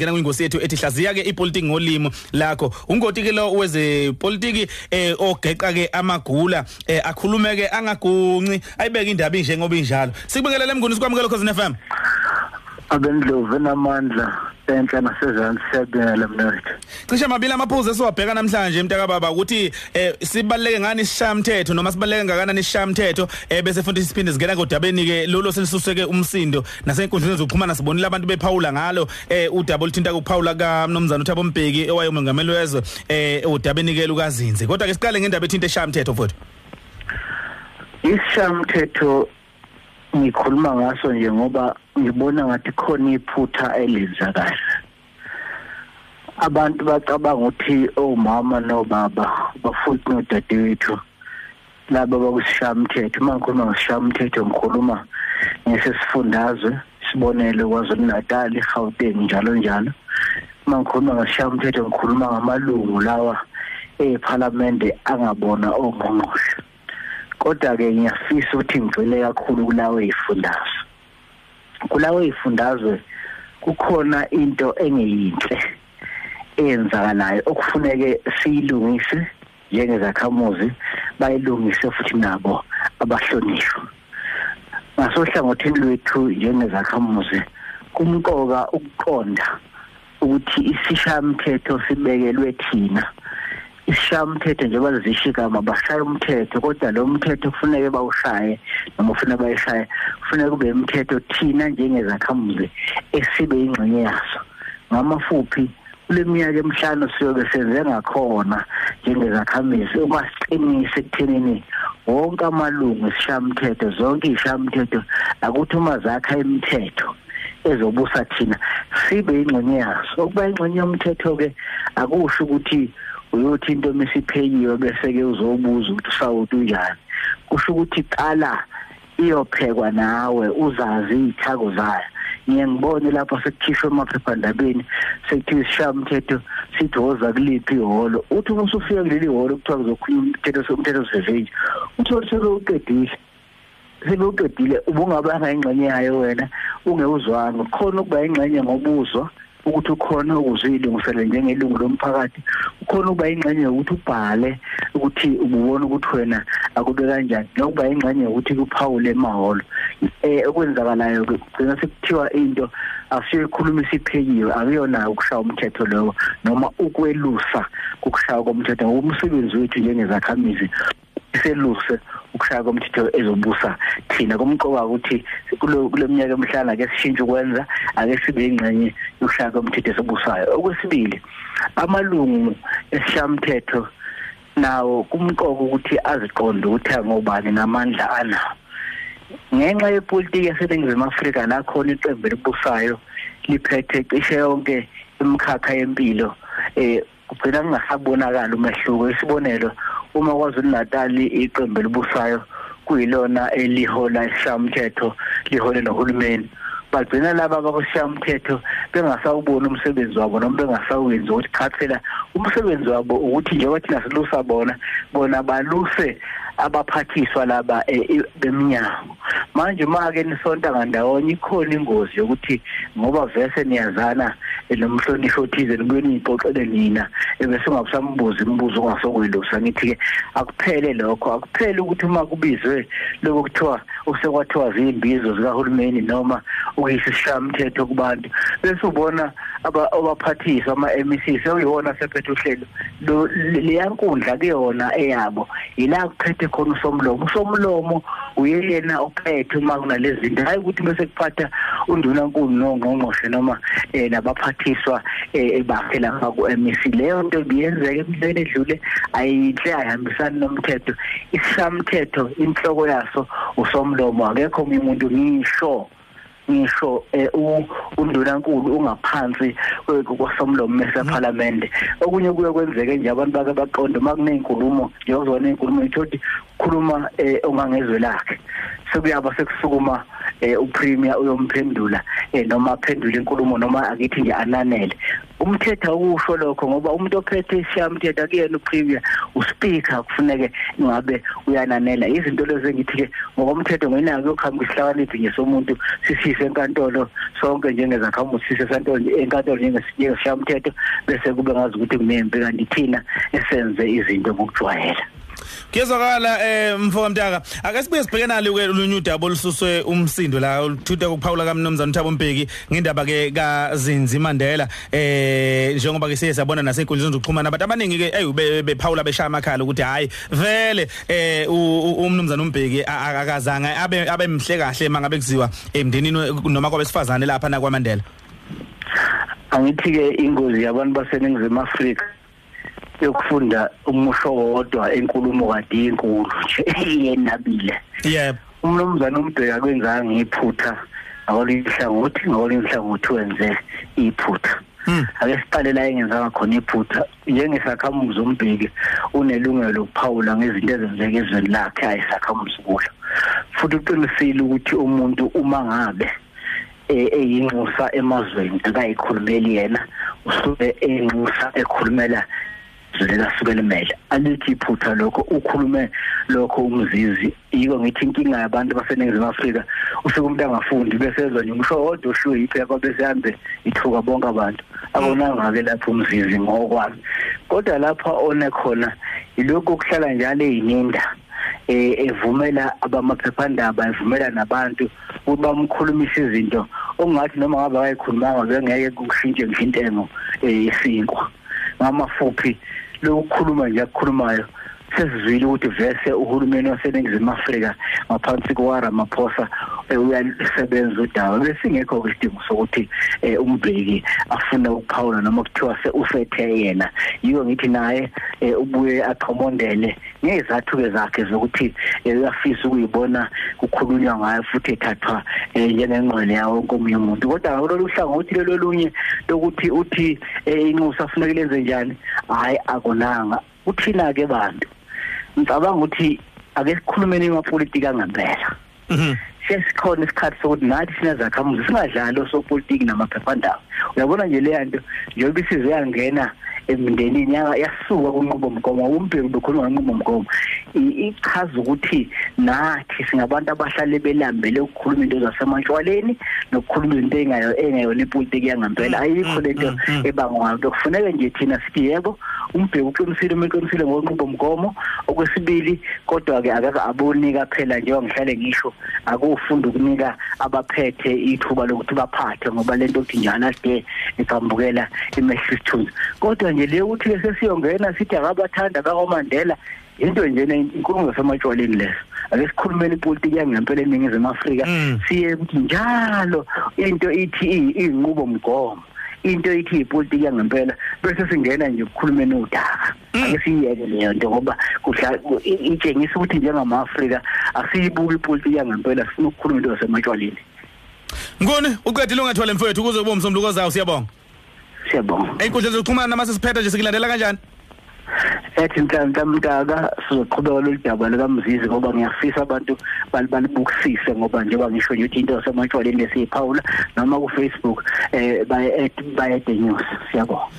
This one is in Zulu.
ngena kwingosi yethu ethi hlaziya ke ipolitiki ngolimo lakho. Ungoti ke lo weze politiki eh ogeqa ke amagula eh akhulume ke angagunci ayibeka indaba inje ngoba injalo. Sikubingelele emnguni sikwamukela Khosi FM abendlovu enamandla enhla nasezantsi siyabingelela mnewethu cishe mabili amaphuzu esiwabheka namhlanje mntaka baba ukuthi eh sibaleke ngani isishamthetho noma sibaleke ngakanani isishamthetho eh bese futhi siphinde singena kodabeni ke lolo selisuseke umsindo nasenkundleni zokuxhumana sibonile abantu bephawula ngalo eh udaba oluthinta ukuphawula kaMnumzana uThabo Mbeki owayemongameli wezwe eh udabeni ke lukazinze. Kodwa ke siqale ngendaba ethinta isishamthetho futhi. Isishamthetho ngikhuluma ngaso nje ngoba ngibona ngathi khona iphutha elenzakala. Abantu bacabanga ukuthi omama nobaba bafuthi nodadewethu laba bakusishamthetho. Uma ngikhuluma ngesishamthetho ngikhuluma ngesesifundazwe sibonele kwaZulu Natal eGauteng njalo njalo. Uma ngikhuluma ngesishamthetho ngikhuluma ngamalungu lawa eParliament angabona ongqongqoshe. Kodwa ke ngiyafisa ukuthi ngigcwele kakhulu kulawo ezifundazwe kulawo ezifundazwe kukhona into engeyinhle eyenzakalayo okufuneke siyilungise njengezakhamuzi bayilungise futhi nabo abahlonishwa. Ngasohlangothini lwethu njengezakhamuzi kumqoka ukuqonda ukuthi isishamthetho sibekelwe thina. Isishamthetho njengoba zisho igama bashaya umthetho kodwa lo mthetho kufuneka bawushaye noma ufuna bayishaye kufuneka kube imithetho thina njengezakhamuzi esibe ingxenye yaso. Ngamafuphi kule minyaka emihlanu siyobe senze ngakhona njengezakhamisi uma siqinise ekuthenini wonke amalungu esishamthetho zonke izishamthetho akuthi uma zakha imithetho ezobusa thina sibe ingxenye yaso. Ukuba ingxenye yomthetho ke akusho ukuthi uyothi into mesiphekiwe bese ke uzobuza ukuthi sawuthi unjani. Kusho ukuthi qala iyophekwa nawe uzazi izithako zayo. Ngiye ngibone lapha sekukhishwa emaphephandabeni sekuthiwa isishamthetho sithi woza kuliphi ihholo. Uthi uma usufika kuleli hholo kuthiwa kuzokhulunywa umthetho umthetho sevenje uthole sekuqedile sekuqedile ubungabanga ingxenye yayo wena ungewuzwanga. Khona ukuba ingxenye ngobuzwa ukuthi ukhona ukuzilungisela njengelungu lomphakathi ukhona ukuba ingxenye ukuthi ubhale ukuthi ububona ukuthi wena akube kanjani nokuba ingxenye ukuthi kuphawule emaholo eh okwenzakalayo kugcina sekuthiwa into asiyikhuluma isiphekiwe akuyona ukushaya umthetho lowo noma ukwelusa ukushaya komthetho ngoba umsebenzi wethu njengezakhamizi iseluse ukushaya komthetho ezobusa thina. Kumqoka ukuthi kule minyaka emihlanu ake sishintshe ukwenza ake sibe ingxenye yokushaya komthetho esobusayo okwesibili amalungu esishamthetho nawo kumqoka ukuthi aziqonde ukuthi angobani namandla anawo. Ngenxa yepolitiki yaseningizimu afrika la khona iqembu elibusayo liphethe cishe yonke imikhakha yempilo eh kugcina kungasabonakala umehluko. Isibonelo uma kwaZulu Natal iqembu elibusayo kuyilona elihola ishamthetho lihole nohulumeni. Bagcina laba abakushamthetho bengasawubona umsebenzi wabo noma bengasawenzi ukuthi cha phela umsebenzi wabo ukuthi njengoba thina silusa bona bona baluse abaphathiswa laba e, beminyango. Manje make nisonta ngandawonye ikhona ingozi yokuthi ngoba vese niyazana nomhlonishwa othize nibuye niyixoxele nina ebese ungabusambuza imibuzo ongasokwelusa ngithi ke akuphele lokho akuphele ukuthi uma kubizwe lokho kuthiwa usekwathiwa zimbizo zikahulumeni noma ukuyisa ishamthetho kubantu bese ubona abaphathiswa ama MEC sewuyona sephethe uhlelo. Leyankundla kuyona eyabo ila kuphethe khona usomlomo. Usomlomo uyena ophethe uma kunalezi zinto. Hayi ukuthi bese kuphatha undunankulu nongqongqoshe noma eh nabaphathiswa bakhe lapha ku MEC leyo nto biyenzeka emhlabeni edlule ayinhle ayihambisani nomthetho. Ishamthetho inhloko yaso usomlomo. Akekho umuntu ngisho. Ngisho undunankulu ungaphansi kwasomlomo mesephalamende okunye kuye kwenzeke nje abantu bake baqonde uma kuneyinkulumo njengozona inkulumo ithothi khuluma ongangezwe lakhe. Sekuyaba sekusukuma upremier uyomphendula noma aphendule inkulumo noma akithi nje ananele. Umthetho awusho lokho ngoba umuntu ophethe ishamthetho akuyena upremier uspeaker kufuneke ngabe uyananela. Izinto lezi engithi ke ngokomthetho ngenako yokuhamba isihlakaniphi nje somuntu sisise enkantolo sonke njengezakhamuzi sise enkantolo enkantolo njengeshamthetho bese kube ngazi ukuthi kunempi kanti thina esenze izinto ngokujwayela. Kuyezwakala eh mfoko mtaka ake sibuye sibheke nalo ke lunye udaba olususwe umsindo la oluthutha kuphawula kaMnumzana Thabo Mbeki ngendaba ke kaZinzi Mandela. Eh njengoba ke siye sabona nasenkundleni zokuxhumana abantu abaningi ke hey bephawula beshaya amakhala ukuthi hayi vele eh uMnumzana uMbeki akazange abe abe mhle kahle mangabe kuziwa emndenini noma kwabesifazane lapha na kwaMandela Angithi ke ingozi yabantu baseningizimu Afrika. Yokufunda umusho wodwa enkulumo kade inkulu nje yenabile yebo umnumzana umbheka kwenzanga iphutha akolinhlangothi ngakolinhlangothi wenze iphutha. Hmm. ake siqale la engenzanga khona iphutha njengesakhamuzi umbheki unelungelo lokuphawula ngezinto ezenzeka ezweni lakhe ayisakhamuzi kulo. Futhi uqinisile ukuthi umuntu uma ngabe eyinxusa emazweni akayikhulumeli yena usuke eyinxusa ekhulumela zlela suke limele alithi iphutha lokho ukhulume lokho umzizi yiko ngithi inkinga yabantu baseningizimu Afrika ufika umuntu angafundi bese ezwa nje umsho wodwa ushiwo yiphepha kwabe sehambe ithuka bonke abantu. Abonanga ke lapho umzizi ngokwami. Kodwa lapha one khona yilokho kuhlala njalo eyininda eh evumela abamaphephandaba evumela nabantu ukuthi bamkhulumise izinto ongathi noma ngabe akayikhulumanga bengeke kushintshe ngisho intengo yesinkwa ngamafuphi lokukhuluma nje akukhulumayo. Sesizwile ukuthi vese uhulumeni waseningizimu Afrika ngaphansi kwa Ramaphosa uyasebenza udaba. Besingekho kwisidingo sokuthi umbheki afune ukuphawula noma kuthiwa usethe yena. Yiko ngithi naye ubuye aqhomondele ngezathu ke zakhe zokuthi uyafisa ukuyibona kukhulunywa ngayo futhi ethathwa njengengqwele yawo komunye umuntu. Kodwa ngakulolu hlangothi lelo lunye lokuthi uthi inxusa afuneka lenze njani? Hayi akonanga uthina ke bantu. Ngicabanga ukuthi ake sikhulumeni emapolitiki angempela. Mhm. Sesikhona isikhathi sokuthi nathi sinezakhamuzi singadlali osopolitiki namaphephandaba. Uyabona nje le nto? Njengoba isizwe yangena emndenini yasuka kunqubomgomo umbheki bekhuluma ngenqubomgomo. Ichaza ukuthi nathi singabantu abahlale belambele ukukhuluma into zasemantshwaleni nokukhuluma izinto engayo engayona ipolitiki yangempela. Ayikho lento ebangwa. Ngayo kufuneka nje thina sithi yebo umbheki uqinisile uqinisile ngokunqubomgomo. Okwesibili kodwa ke akake abonika phela njengoba ngihlale ngisho akufunda ukunika abaphethe ithuba lokuthi baphathe ngoba lento ukuthi njalo ade igambukela imehlo isithunzi kodwa nje le ukuthi ke sesiyongena sithi akabathanda kaMandela into nje inkulumo zasematshwaleni leso. Ake sikhulumeni ipolitiki yangempela eningizimu Afrika siye ukuthi njalo into ithi iyinqubo mgomo into ithi ipolitiki yangempela bese singena nje ukukhulumeni udaka ake siyeke leyo nto ngoba kudla itshengisa ukuthi njengama-Afrika asiyibuki ipolitiki yangempela sifuna ukukhuluma into zasematshwaleni. Ngone uqedile ungathwala mfowethu ukuze kube umsombuluko zawo siyabonga. Siyabonga. Einkundla zokuxhumana nama sesiphetha nje sikulandela kanjani? Ethi mhlambe mntaka sizoqhubeka lolu daba likamzizi ngoba ngiyafisa abantu balibukisise ngoba njengoba ngisho nje ukuthi into yasematshwaleni lesiyiphawula noma ku Facebook eh baye baye the news. Siyabonga.